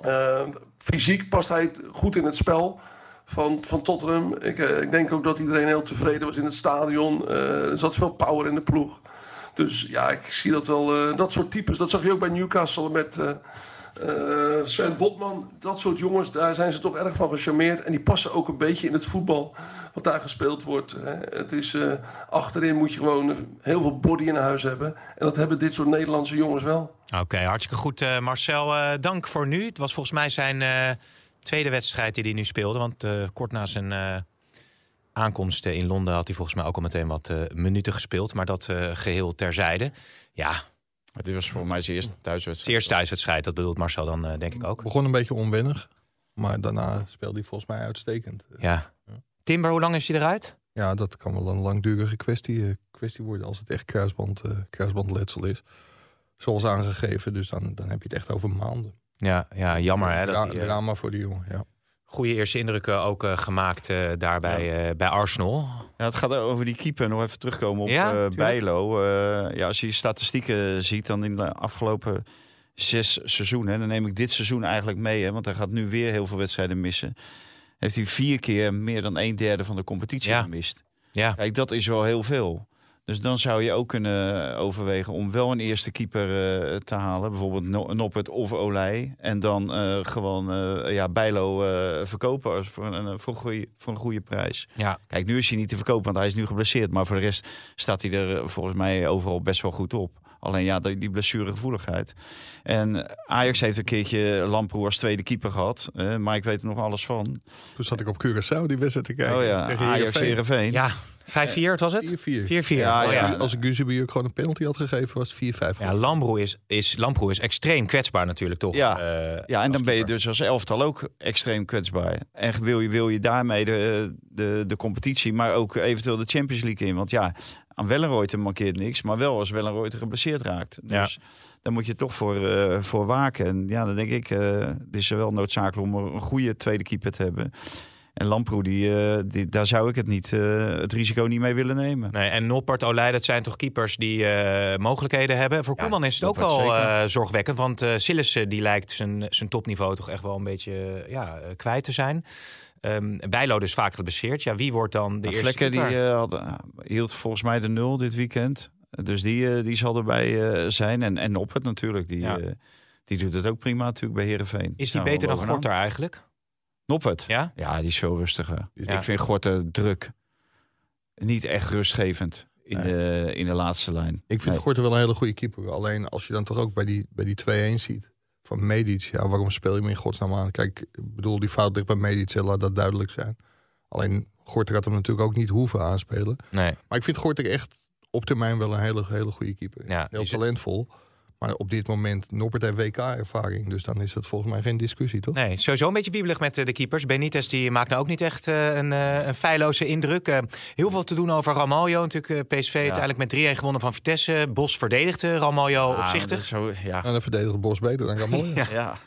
Eh, fysiek past hij goed in het spel van, van Tottenham. Ik, eh, ik denk ook dat iedereen heel tevreden was in het stadion. Eh, er zat veel power in de ploeg. Dus ja, ik zie dat wel. eh, dat soort types, dat zag je ook bij Newcastle met, Sven Botman, dat soort jongens, daar zijn ze toch erg van gecharmeerd. En die passen ook een beetje in het voetbal wat daar gespeeld wordt. Hè. Het is, achterin moet je gewoon heel veel body in huis hebben. En dat hebben dit soort Nederlandse jongens wel.
Oké, hartstikke goed. Marcel, dank voor nu. Het was volgens mij zijn tweede wedstrijd die hij nu speelde. Want eh, kort na zijn eh, aankomst in Londen had hij volgens mij ook al meteen wat eh, minuten gespeeld. Maar dat eh, geheel terzijde. Ja,
Dit was voor mij zijn eerste thuiswedstrijd.
eerste thuiswedstrijd. Dat bedoelt Marcel dan denk ik ook.
Begon een beetje onwennig. Maar daarna speelde hij volgens mij uitstekend.
Ja. Timber, hoe lang is hij eruit?
Ja, dat kan wel een langdurige kwestie, eh, kwestie worden als het echt kruisband, eh, kruisbandletsel is. Zoals aangegeven, dus dan, dan heb je het echt over maanden.
Ja, ja jammer hè. Dat
Dra-
hij, eh,
drama voor die jongen, ja.
goede eerste indrukken ook eh, gemaakt eh, daar bij, eh, bij Arsenal.
Ja, het gaat over die keeper. Nog even terugkomen op
Ja,
eh. Bijlo. Eh, ja, als je statistieken ziet, dan in de afgelopen zes seizoenen... dan neem ik dit seizoen eigenlijk mee, hè, want hij gaat nu weer heel veel wedstrijden missen. Heeft hij vier keer meer dan een derde van de competitie
Ja.
gemist.
Ja,
Kijk, dat is wel heel veel. Dus dan zou je ook kunnen overwegen om wel een eerste keeper eh, te halen. Bijvoorbeeld No- Noppert of Olij. En dan eh, gewoon eh, ja, Bijlo eh, verkopen als voor, een, voor, een goeie, voor een goede prijs.
ja.
Kijk, nu is hij niet te verkopen, want hij is nu geblesseerd. Maar voor de rest staat hij er volgens mij overal best wel goed op. Alleen ja, die die blessuregevoeligheid. En Ajax heeft een keertje Lamproe als tweede keeper gehad. eh, maar ik weet er nog alles van.
Toen zat ik op Curaçao die wedstrijd te kijken.
oh ja,
tegen
Ajax
Heerenveen.
Heerenveen.
ja 5-4 wat was het?
4-4.
4-4.
Ja,
Oh,
Als,
ja.
ja. als ik Guzebuur ook gewoon een penalty had gegeven, was het 4-5.
Ja, Lambroe is, is, Lambroe is extreem kwetsbaar natuurlijk, toch?
Ja.
Eh,
Ja, en dan ben je dus als elftal ook extreem kwetsbaar. En wil je, wil je daarmee de, de, de competitie, maar ook eventueel de Champions League in. Want ja, aan Wellenreuter mankeert niks, maar wel als Wellenreuter geblesseerd raakt. Dus daar moet je toch voor, eh, voor waken. En ja, dan denk ik, eh, het is wel noodzakelijk om een goede tweede keeper te hebben. En Lamproe, die, eh, die, daar zou ik het, niet, eh, het risico niet mee willen nemen.
Nee, en Noppert, Olij, dat zijn toch keepers die eh, mogelijkheden hebben. Voor
Ja,
Koeman is het ook wel zorgwekkend. Want Sillissen die lijkt zijn, zijn topniveau toch echt wel een beetje ja, kwijt te zijn. Ehm Bijlo dus vaak geblesseerd. Ja, wie wordt dan de
Maar
eerste
Vlekken die,
keeper?
had, eh, hield volgens mij de nul dit weekend. Dus die, die zal erbij zijn. En, en op het natuurlijk. Die,
Ja.
die doet het ook prima natuurlijk bij Herenveen.
is die beter dan Gorter eigenlijk?
Noppert?
Ja?
Ja, die is veel rustiger.
Ja.
Ik vind Gorter druk. Niet echt rustgevend in,
Nee.
de, in de laatste lijn.
Ik vind
Nee.
Gorter wel een hele goede keeper. Alleen als je dan toch ook bij die, bij die 2-1 ziet van Medic. Ja, waarom speel je hem in godsnaam aan? Kijk, ik bedoel, die fout ligt bij Medic. hè, Laat dat duidelijk zijn. Alleen Gorter had hem natuurlijk ook niet hoeven aanspelen.
Nee.
Maar ik vind Gorter echt op termijn wel een hele, hele goede keeper.
Ja,
Heel talentvol. Maar op dit moment, Norbert heeft WK-ervaring. Dus dan is dat volgens mij geen discussie, toch?
Nee, sowieso een beetje wiebelig met eh, de keepers. Benitez die maakt nou ook niet echt eh, een, eh, een feilloze indruk. Heel veel te doen over Ramaljo. Natuurlijk PSV uiteindelijk met 3-1 gewonnen van Vitesse. Bos verdedigde Ramaljo
Ah,
opzichtig.
Zo, ja.
En dan verdedigt Bos beter dan Ramon.
Ja.
ja.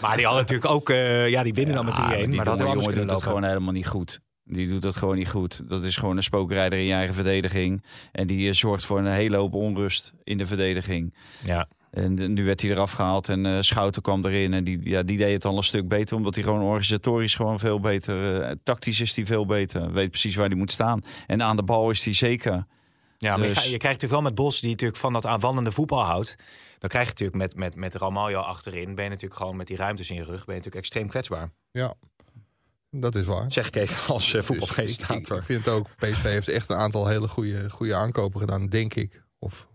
Maar die had natuurlijk ook... eh, ja, die winnen dan met 3-1.
Ja,
maar,
die
dat
jongen, doet het gewoon helemaal niet goed. Die doet dat gewoon niet goed. Dat is gewoon een spookrijder in je eigen verdediging. En die eh, zorgt voor een hele hoop onrust in de verdediging.
Ja.
En de- nu werd hij eraf gehaald en eh, Schouten kwam erin. En die, ja, die deed het al een stuk beter, omdat hij gewoon organisatorisch gewoon veel beter... eh, tactisch is hij veel beter, weet precies waar hij moet staan. En aan de bal is hij zeker.
Ja, maar je,
Dus-
je krijgt natuurlijk wel met Bos, die natuurlijk van dat aanvallende voetbal houdt. Dan krijg je natuurlijk met, met, met Ramaljo achterin, ben je natuurlijk gewoon met die ruimtes in je rug, ben je natuurlijk extreem kwetsbaar.
Ja, dat is waar.
Zeg ik even als uh,
Dus ik, vind het ook, PSV heeft echt een aantal hele goede, goede aankopen gedaan, denk ik. Of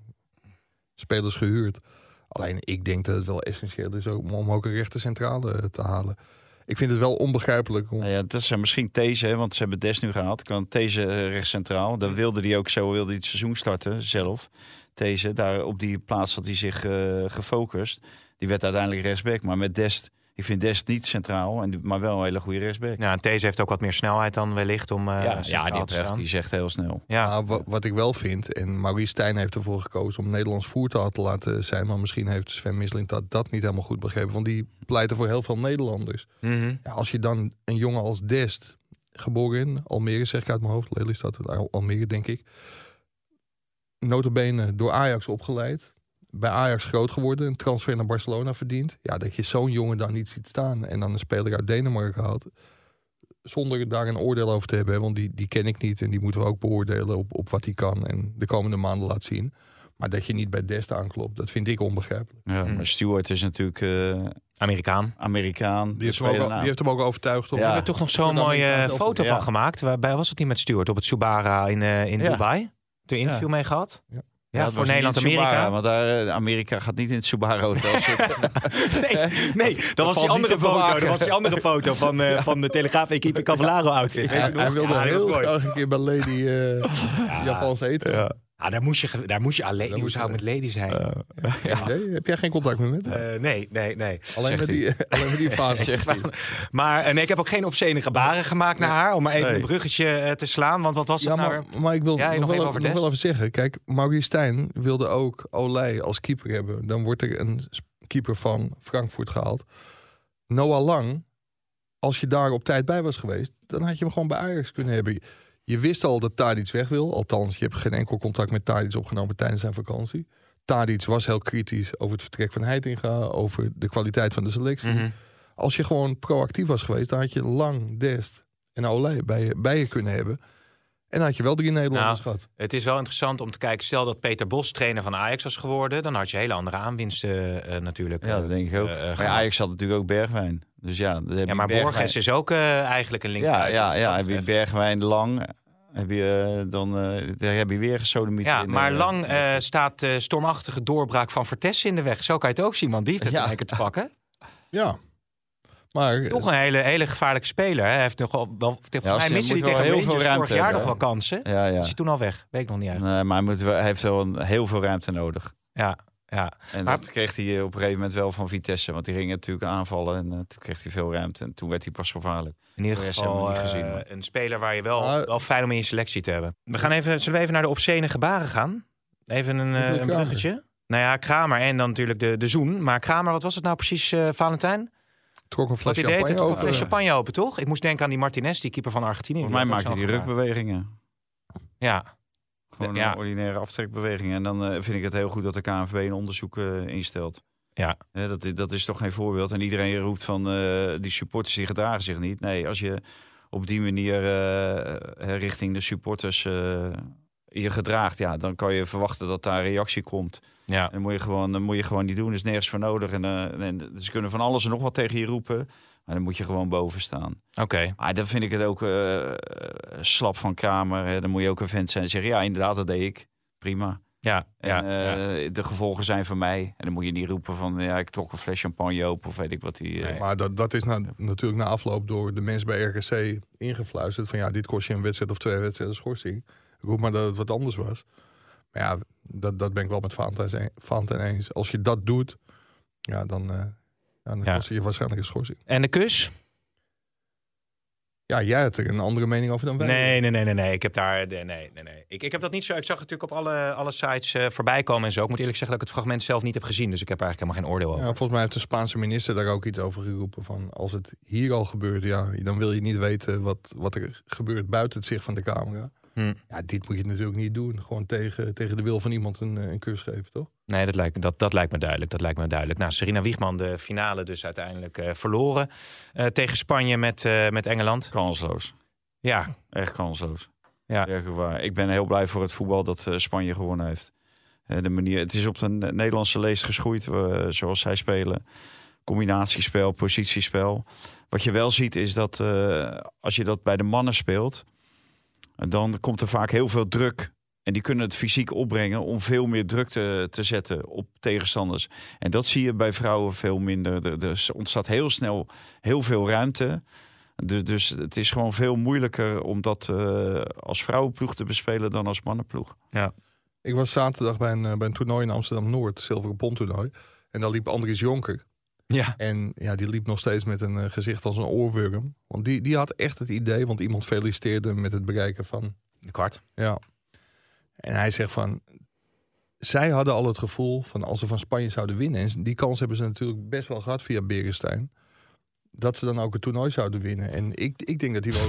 spelers gehuurd. Alleen ik denk dat het wel essentieel is om, om ook een rechter centrale te halen. Ik vind het wel onbegrijpelijk. Om,
Nou ja, dat zijn misschien These, hè, want ze hebben Des nu gehaald. Kan These eh, rechts centraal. Dan wilde hij ook zo wilde hij het seizoen starten zelf. These, daar op die plaats had hij zich eh, gefocust. Die werd uiteindelijk rechtsback. Maar met Dest, ik vind Dest niet centraal, en, maar wel een hele goede rechtsback.
Ja, en heeft ook wat meer snelheid dan wellicht om uh,
ja, ja, die,
te
echt,
staan.
die zegt heel snel.
Ja.
Wat, wat ik wel vind, en Maurice Stijn heeft ervoor gekozen om Nederlands voertaal te laten zijn. Maar misschien heeft Sven Misling dat, dat niet helemaal goed begrepen. Want die pleiten voor heel veel Nederlanders.
Mhm.
Ja, als je dan een jongen als Dest, geboren in Almere, zeg ik uit mijn hoofd, Lelystad, Al- Almere denk ik. Notabene door Ajax opgeleid. Bij Ajax groot geworden, een transfer naar Barcelona verdiend. Ja, dat je zo'n jongen dan niet ziet staan en dan een speler uit Denemarken haalt. Zonder daar een oordeel over te hebben, want die, die ken ik niet en die moeten we ook beoordelen op, op wat hij kan en de komende maanden laat zien. Maar dat je niet bij Dest aanklopt, dat vind ik onbegrijpelijk.
Ja,
Mm.
maar Stewart is natuurlijk eh,
Amerikaan.
Amerikaan.
Die heeft, hem ook, die heeft hem ook overtuigd.
Ja.
We hebben toch nog zo'n
de
mooie foto
Ja.
van gemaakt. Waarbij was het niet met Stuart op het Subara in, eh, in
Ja.
Dubai? Toen interview mee gehad?
Ja.
Ja, voor Nederland-Amerika.
Want daar, eh, Amerika gaat niet in het Subaru Hotel zitten.
Nee, nee, dat was die andere foto. Dat was die andere foto van, eh, van de Telegraaf-equipe Cavallaro outfit. Weet
Hij, hij wilde
Ja,
heel graag een keer bij Lady eh Japans eten.
Ja.
Ah, daar moest je, daar moest je alleen.
Daar
Hoe
moest
zou het
je-
met Lady zijn?
Geen idee. Heb jij geen contact meer met hem?
Eh, nee, nee, nee.
alleen, met die, alleen met die fase.
Zegt hij.
Maar eh, nee, ik heb ook geen obscene gebaren gemaakt naar haar. Om maar even
Nee.
een bruggetje eh, te slaan. Want wat was
Ja,
het nou?
maar, maar ik wil
Ja,
nog,
nog
wel,
even over
nog
Dest?
wel even zeggen. Kijk, Maurice Stijn wilde ook Olij als keeper hebben. Dan wordt er een keeper van Frankfurt gehaald. Noah Lang, als je daar op tijd bij was geweest... dan had je hem gewoon bij Ajax kunnen hebben. Je wist al dat Tadic weg wil. Althans, je hebt geen enkel contact met Tadic opgenomen tijdens zijn vakantie. Tadic was heel kritisch over het vertrek van Heitinga... over de kwaliteit van de selectie.
Mhm.
Als je gewoon proactief was geweest... dan had je Lang, Dest en Olij bij bij je kunnen hebben... En dan had je wel drie Nederlanders
Nou,
gehad.
Het is wel interessant om te kijken. Stel dat Peter Bos trainer van Ajax was geworden. Dan had je hele andere aanwinsten eh, natuurlijk.
Ja,
eh,
dat denk ik ook.
eh, eh,
maar. Ajax had natuurlijk ook Bergwijn. Dus ja, dan heb
Ja, maar
Bergwijn.
Borges is ook eh, eigenlijk een
Ja,
linkerbuiten,
ja, ja.
dat
Heb je. Bergwijn lang, heb je eh, dan eh, daar heb je weer gesodemiet.
Ja,
in,
maar
eh,
lang eh, staat de stormachtige doorbraak van Vertessen in de weg. Zo kan je het ook zien, want die heeft het
Ja.
te pakken.
Ja. Maar eh,
Toch een hele, hele gevaarlijke speler. hè. Hij heeft nog wel, volgens
als
mij miste hij tegen
heel veel ruimte
vorig jaar nog wel kansen.
Ja, ja.
Is hij toen al weg? Weet ik nog niet eigenlijk.
Nee, maar hij, moet wel, hij heeft wel een, heel veel ruimte nodig.
Ja, ja.
En
Maar-
dat kreeg hij eh, op een gegeven moment wel van Vitesse. Want die gingen natuurlijk aanvallen en eh, toen kreeg hij veel ruimte. En toen werd hij pas gevaarlijk.
In ieder geval
niet gezien, maar-
een speler waar je wel,
Maar-
wel fijn om in je selectie te hebben. We gaan even, zullen we even naar de obscene gebaren gaan? Even een, eh,
Hoeveel
een
Kramer?
bruggetje. Nou ja, Kramer en dan natuurlijk de, de zoen. Maar Kramer, wat was het nou precies, eh, Valentijn?
Trok een fles
hij deed, het
champagne
trok een
open.
fles champagne open, toch? Ik moest denken aan die Martinez, die keeper van Argentinië.
Volgens mij maakte die
gebaar.
rukbewegingen.
Ja,
Gewoon
Ja.
een ordinaire aftrekbeweging. En dan eh, vind ik het heel goed dat de KNVB een onderzoek eh, instelt.
Ja.
Dat, is- dat is toch geen voorbeeld. En iedereen roept van eh, die supporters die gedragen zich niet. Nee, als je op die manier richting de supporters eh, je gedraagt, ja, dan kan je verwachten dat daar reactie komt.
ja.
En dan moet je gewoon, dan moet je gewoon niet doen. Er is nergens voor nodig. En, eh, en ze kunnen van alles en nog wat tegen je roepen. Maar dan moet je gewoon boven staan.
Oké.
Maar dan vind ik het ook eh, slap van Kramer. Hè. Dan moet je ook een vent zijn en zeggen, ja, inderdaad, dat deed ik. Prima.
Ja,
En
ja,
eh,
ja.
de gevolgen zijn van mij. En dan moet je niet roepen van, ja, ik trok een fles champagne open of weet ik wat die... eh,
Maar dat, dat is na, natuurlijk na afloop door de mensen bij RKC ingefluisterd. Van ja, dit kost je een wedstrijd of twee wedstrijden schorsing. Roep maar dat het wat anders was. Maar ja, dat, dat ben ik wel met Valentijn eens. Als je dat doet, ja, dan, ja, dan
Ja.
kost je waarschijnlijk een schorsing.
En de kus?
Ja, jij hebt er een andere mening over dan wij.
Nee, nee, nee, nee, nee. Ik heb daar. Nee, nee, nee. nee. Ik, ik heb dat niet zo. Ik zag het natuurlijk op alle, alle sites eh, voorbij komen en zo. Ik moet eerlijk zeggen dat ik het fragment zelf niet heb gezien. Dus ik heb er eigenlijk helemaal geen oordeel
Ja,
over.
volgens mij heeft de Spaanse minister daar ook iets over geroepen. Van als het hier al gebeurt, ja, dan wil je niet weten wat, wat er gebeurt buiten het zicht van de camera.
Hm.
Ja, dit moet je natuurlijk niet doen. Gewoon tegen, tegen de wil van iemand een, eh, een kus geven, toch?
Nee, dat lijkt, dat, dat lijkt me duidelijk. Dat lijkt me duidelijk. Nou, Serena Wiegman de finale dus uiteindelijk eh, verloren eh, tegen Spanje met, eh, met Engeland.
Kansloos.
Ja,
Echt kansloos.
Ja.
Waar. Ik ben heel blij voor het voetbal dat eh, Spanje gewonnen heeft. De manier, het is op de Ne- Nederlandse leest geschoeid, zoals zij spelen. Combinatiespel, positiespel. Wat je wel ziet is dat eh, als je dat bij de mannen speelt, dan komt er vaak heel veel druk. En die kunnen het fysiek opbrengen om veel meer druk te, te zetten op tegenstanders. En dat zie je bij vrouwen veel minder. Er, er ontstaat heel snel heel veel ruimte. Dus, dus het is gewoon veel moeilijker om dat eh, als vrouwenploeg te bespelen dan als mannenploeg.
Ik was zaterdag bij een, eh, bij een toernooi in Amsterdam-Noord, zilveren pondtoernooi. En daar liep Andries Jonker.
Ja.
En ja, die liep nog steeds met een eh, gezicht als een oorworm. Want die, die had echt het idee, want iemand feliciteerde hem met het bereiken van...
de kwart.
Ja. En hij zegt van... Zij hadden al het gevoel van als ze van Spanje zouden winnen... en die kans hebben ze natuurlijk best wel gehad via Berenstein... dat ze dan ook het toernooi zouden winnen. En ik, ik denk dat hij wel,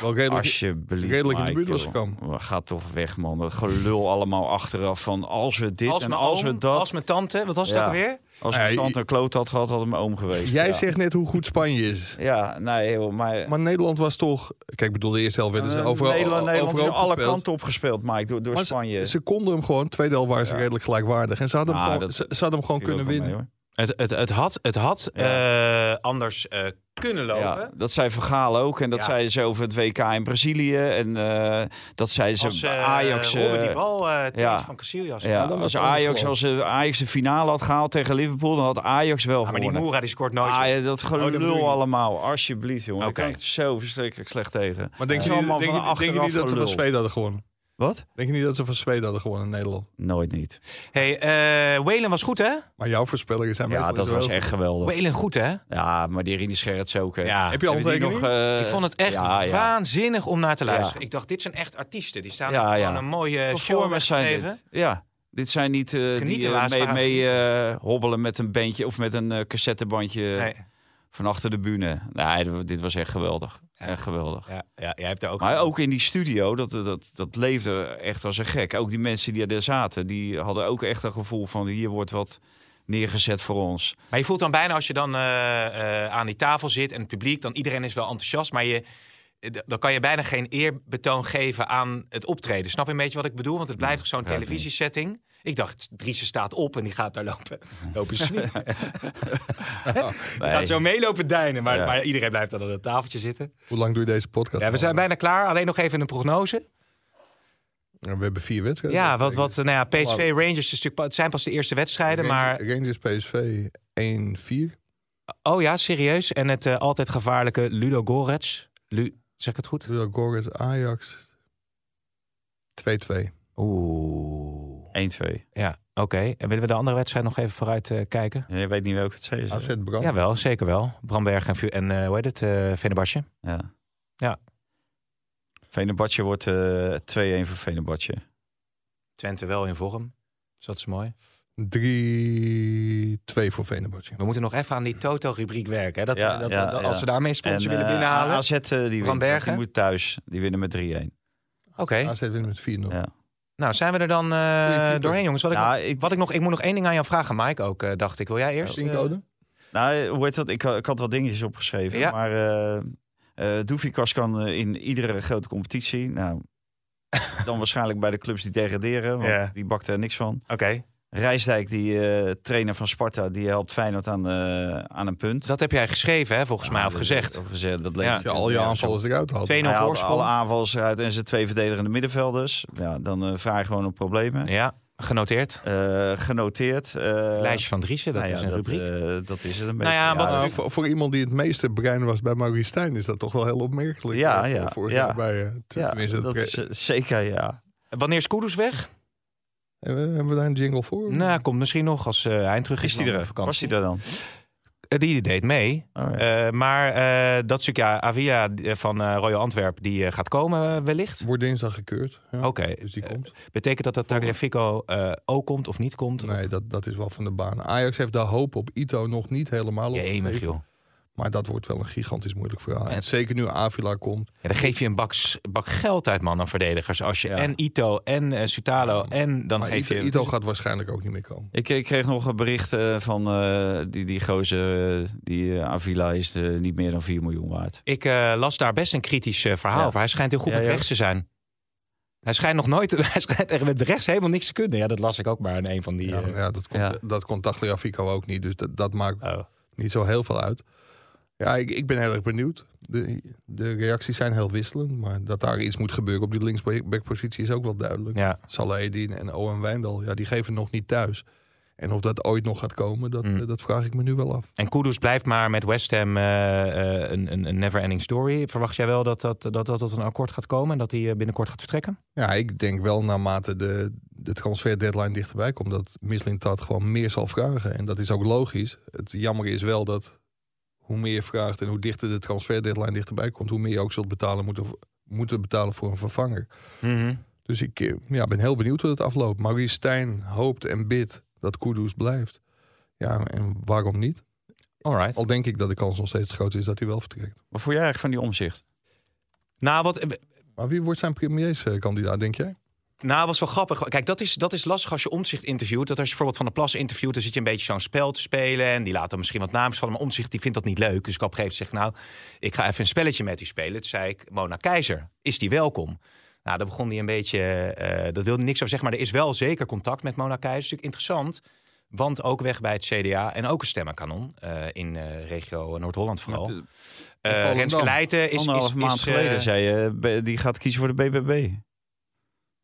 wel redelijk... In de buurt was gekomen.
Ga toch weg, man. Dat gelul allemaal achteraf van als we dit
Als
en
mijn
als
oom,
we dat.
als mijn tante. Wat was het
Ja.
ook weer?
Als
Ja,
mijn tante een kloot had gehad, had het mijn oom geweest.
Jij
ja.
zegt net hoe goed Spanje is.
Ja, nee, joh, maar...
Maar Nederland was toch... Kijk, ik bedoel, de eerste helft werden ze
Eh,
overal,
Nederland, Nederland
overal
alle
gespeeld.
kanten opgespeeld, Mike, door, door
Maar
Spanje.
Ze, ze konden hem gewoon, tweede helft waren ze
Ja.
redelijk gelijkwaardig. En ze hadden hem
Ah,
gewoon,
dat-
ze, ze hadden hem gewoon kunnen winnen.
mee.
Het, het, het had, het had
Ja.
eh, anders eh, kunnen lopen.
Ja, dat zei Vergaal ook. En dat
Ja.
zeiden ze over het WK in Brazilië. En eh, dat zeiden ze
Als eh,
Ajax.
Robben die bal eh tegen
ja.
van Casillas.
ja,
dan
als Ajax, als Ajax de finale had gehaald tegen Liverpool, dan had Ajax wel
Ah, maar die
gewonnen.
Moera die scoort nooit.
Ah, ja, dat
Oh,
gelul
niet.
allemaal. Alsjeblieft, jongen.
Oké.
Ik kan het zo verschrikkelijk slecht tegen.
Maar denk je,
Allemaal
niet- denk,
van
je, denk je niet dat ze van. Zweden hadden gewonnen?
Wat?
Denk je niet dat ze van Zweden hadden gewonnen in Nederland?
Nooit niet.
Hey, eh Whalen was goed, hè?
Maar jouw voorspellingen zijn
Ja,
meestal
dat
zo
was
heel
echt geweldig.
Whalen goed, hè?
Ja, maar die Rini Scherts ook. Hè.
Ja.
Heb je al
Hebben die
onttekening?
nog, eh,
ik vond het echt
ja, ja.
waanzinnig om naar te luisteren.
Ja.
Ik dacht, dit zijn echt artiesten. Die staan
Ja,
gewoon
ja.
een mooie show
Performers zijn
gegeven.
dit. Ja, dit zijn niet eh, die
Genieten,
eh,
laatst
mee,
waren
mee eh, hobbelen met een bandje of met een eh, cassettebandje
Nee.
Van achter de bühne. Nee, dit- was echt geweldig.
Ja.
Echt geweldig.
Ja, ja, jij hebt er ook...
Maar ook in die studio, dat, dat, dat leefde echt als een gek. Ook die mensen die er zaten, die hadden ook echt een gevoel van hier wordt wat neergezet voor ons.
Maar je voelt dan bijna als je dan eh, eh, aan die tafel zit en het publiek, dan iedereen is wel enthousiast, maar je, eh, dan kan je bijna geen eerbetoon geven aan het optreden. Snap je een beetje wat ik bedoel? Want het blijft toch zo'n
begrijp ik
televisiesetting. Ik dacht, Driessen staat op en die gaat daar lopen, lopen zwiepen. Die gaat zo meelopen deinen, maar,
Ja.
maar iedereen blijft dan aan het tafeltje zitten.
Hoe lang doe je deze podcast?
Ja, we zijn bijna klaar. Alleen nog even een prognose.
Ja, We hebben vier wedstrijden.
Ja, wat, wat, nou ja, PSV Rangers is natuurlijk, het zijn pas de eerste wedstrijden, maar
Rangers, Rangers PSV 1-4.
oh ja, serieus. En het eh, altijd gevaarlijke Ludo Gorets. Lu, zeg ik het goed?
Ludo Gorets Ajax 2-2.
Oeh.
1-2.
Ja, oké. En willen we de andere wedstrijd nog even vooruit eh, kijken?
Ja, Je weet niet welke het is.
AZ Brand.
Jawel, zeker wel. Bramberg en, en eh, hoe heet het? eh Fenerbahce.
Ja.
Ja.
Venebatje wordt eh 2-1 voor Venebatje.
Twente wel in vorm. Dus dat is mooi.
3-2 voor Venebadje.
We moeten nog even aan die Toto-rubriek werken. Hè? Dat,
Ja,
dat,
ja,
dat-
ja.
als we daarmee sponsor
En,
willen binnenhalen.
AZ die,
Bergen?
die moet thuis. Die winnen met 3-1.
Oké.
AZ winnen met 4-0.
Ja.
Nou, zijn we er dan eh, doorheen, jongens. Wat ik,
Nou,
nog,
ik-
wat ik nog, ik moet nog één ding aan jou vragen, Mike. Ook eh, dacht ik. Wil jij eerst?
Pincode?
Nou, hoe heet dat? Ik, had- ik had wat dingetjes opgeschreven.
Ja.
Maar eh eh Doefikas kan eh, in iedere grote competitie. Nou, dan waarschijnlijk bij de clubs die degraderen. Want
Ja.
die bakt er niks van.
Eh, Oké.
Rijsdijk, die eh, trainer van Sparta, die helpt Feyenoord aan, eh, aan een punt.
Dat heb jij geschreven, hè, volgens mij,
Ja,
of
dat-
gezegd.
Of gezegd, dat leek
Ja.
Je al je aanvallers eruit haalt.
2-0
Hij haalt
voorsprong.
alle aanvallers eruit en zijn twee verdedigende middenvelders. Ja, dan eh vraag je gewoon op problemen.
Ja, genoteerd.
Eh, genoteerd. eh,
Lijstje van Driessen, dat
nou ja,
is een
dat,
rubriek.
dat is het een
Nou
beetje.
ja, wat-
Nou, voor, voor iemand die het meeste brein was bij Maurice Stijn is dat toch wel heel opmerkelijk.
Ja, ja,
Vorig
ja.
jaar bij
ja,
tenminste,
dat is zeker, ja.
Wanneer is weg?
Hebben we- hebben we daar een jingle voor?
Nou, komt misschien nog als eh eind terug is.
Is die
van
er?
de vakantie.
Was die er dan?
Eh, Die deed mee.
Oh, ja.
Eh, maar eh, dat stuk, ja, Avia eh, van eh, Royal Antwerp, die eh, gaat komen eh, wellicht.
Wordt dinsdag gekeurd. Ja.
Oké.
Dus die
Eh,
komt.
Betekent dat dat Tagliafico eh ook komt of niet komt?
Nee, dat, dat is wel van de baan. Ajax heeft de hoop op Ito nog niet helemaal
Jee,
opgegeven.
Michiel.
Maar dat wordt wel een gigantisch moeilijk verhaal.
En-
En zeker nu Avila komt.
Ja, dan geef je een bak, bak geld uit, man, aan verdedigers. Als je
Ja.
en Ito en eh, Sutalo en dan
Maar
geef
Ito,
je...
Ito gaat waarschijnlijk ook niet meer komen.
Ik, ik kreeg nog een bericht eh, van eh, die, die gozer, die Avila is eh, niet meer dan 4 miljoen waard.
Ik eh, las daar best een kritisch verhaal
Ja.
over. Hij schijnt heel goed
Ja,
met
ja.
rechts te zijn. Hij schijnt nog nooit... Hij schijnt echt met rechts helemaal niks te kunnen. Ja, dat las ik ook maar in een van die...
Ja, ja, dat, kon,
ja.
dat kon Tagliafico ook niet. Dus dat, dat maakt
oh.
niet zo heel veel uit. Ja, ik, ik ben heel erg benieuwd. De, de reacties zijn heel wisselend. Maar dat daar iets moet gebeuren op die linksbackpositie is ook wel duidelijk.
Ja.
Salahedin en Owen Wijndal, ja, die geven nog niet thuis. En of dat ooit nog gaat komen, dat,
Mm.
eh, dat vraag ik me nu wel af.
En Kudus blijft maar met West Ham eh, eh, een, een, een never-ending story. Verwacht jij wel dat dat, dat, dat tot een akkoord gaat komen en dat hij binnenkort gaat vertrekken?
Ja, ik denk wel naarmate de, de transfer deadline dichterbij komt... dat Mislintat gewoon meer zal vragen. En dat is ook logisch. Het jammer is wel dat hoe meer je vraagt... en hoe dichter de transfer deadline dichterbij komt... hoe meer je ook zult betalen, moeten, moeten betalen voor een vervanger. Dus ik eh, ja, ben heel benieuwd hoe het afloopt. Maurice Stijn hoopt en bidt dat Kudus blijft. Ja, en waarom niet?
Alright.
Al denk ik dat de kans nog steeds groot is dat hij wel vertrekt.
Wat vond jij eigenlijk van die omzicht?
Nou, wat,
Maar wie wordt zijn premierskandidaat, denk jij?
Nou, was wel grappig. Kijk, dat is, dat is lastig als je omzicht interviewt. Dat als je bijvoorbeeld Van de Plas interviewt, dan zit je een beetje zo'n spel te spelen. En die laat dan misschien wat namen vallen. Maar omzicht die vindt dat niet leuk. Dus ik op een gegeven moment zeg, nou, ik ga even een spelletje met u spelen. Toen zei ik, Mona Keizer, is die welkom? Nou, daar begon hij een beetje, eh, dat wilde niks over zeggen. Maar er is wel zeker contact met Mona Keizer. Dat is natuurlijk interessant. Want ook weg bij het CDA en ook een stemmenkanon eh, in eh, regio Noord-Holland vooral.
Met.
Renske Leijten is...
Anderhalf
is,
maand
is,
geleden zei je, die gaat kiezen voor de BBB.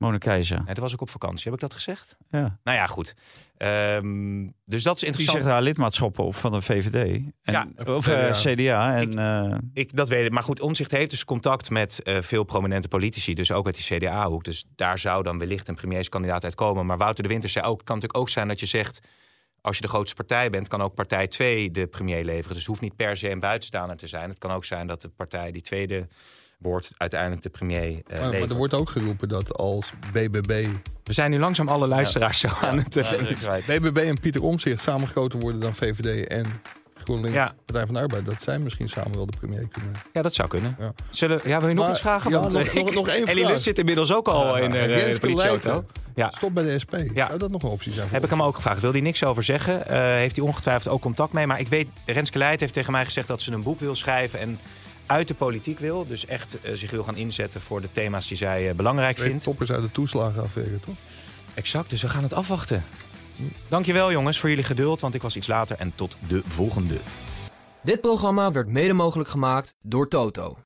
Mona Keizer.
Nee, toen was ik op vakantie. Heb ik dat gezegd?
Ja.
Nou ja, goed. Ehm, dus dat is
Die
interessant.
zegt haar lidmaatschap op van de VVD. En,
Ja,
of eh,
CDA.
En, eh,
Ik, dat weet ik. Maar goed, Omzicht heeft dus contact met eh, veel prominente politici. Dus ook uit die CDA-hoek. Dus daar zou dan wellicht een premierskandidaat uitkomen. Maar Wouter de Winter zei ook... Het kan natuurlijk ook zijn dat je zegt... Als je de grootste partij bent, kan ook partij 2 de premier leveren. Dus het hoeft niet per se een buitenstaander te zijn. Het kan ook zijn dat de partij die tweede wordt... uiteindelijk de premier eh
Maar, er wordt ook geroepen dat als BBB,
We zijn nu langzaam alle luisteraars zo aan het... eh,
BBB en Pieter Omzicht samengekoten worden dan VVD en GroenLinks,
Ja.
Partij van de Arbeid, dat zij misschien samen wel de premier kunnen.
Ja, dat zou kunnen.
Ja.
Zullen, ja, wil je nog
Maar-
iets vragen?
ja,
Want,
nog-
eh,
nog- nog één vraag.
Lust zit inmiddels ook al in eh, de politieauto. Ja.
Stop bij de SP.
Ja.
Zou dat nog een optie zijn?
Heb ik hem ook gevraagd. Wil hij niks over zeggen? Heeft hij ongetwijfeld ook contact mee. Maar ik weet, Renske Leijt heeft tegen mij gezegd dat ze een boek wil schrijven en uit de politiek wil. Dus echt eh, zich wil gaan inzetten voor de thema's die zij eh, belangrijk
Twee
vindt.
toppers uit de toeslagenaffaire, toch?
Exact, dus we gaan het afwachten. Dankjewel jongens voor jullie geduld, want ik was iets later. En tot de volgende.
Dit programma werd mede mogelijk gemaakt door Toto.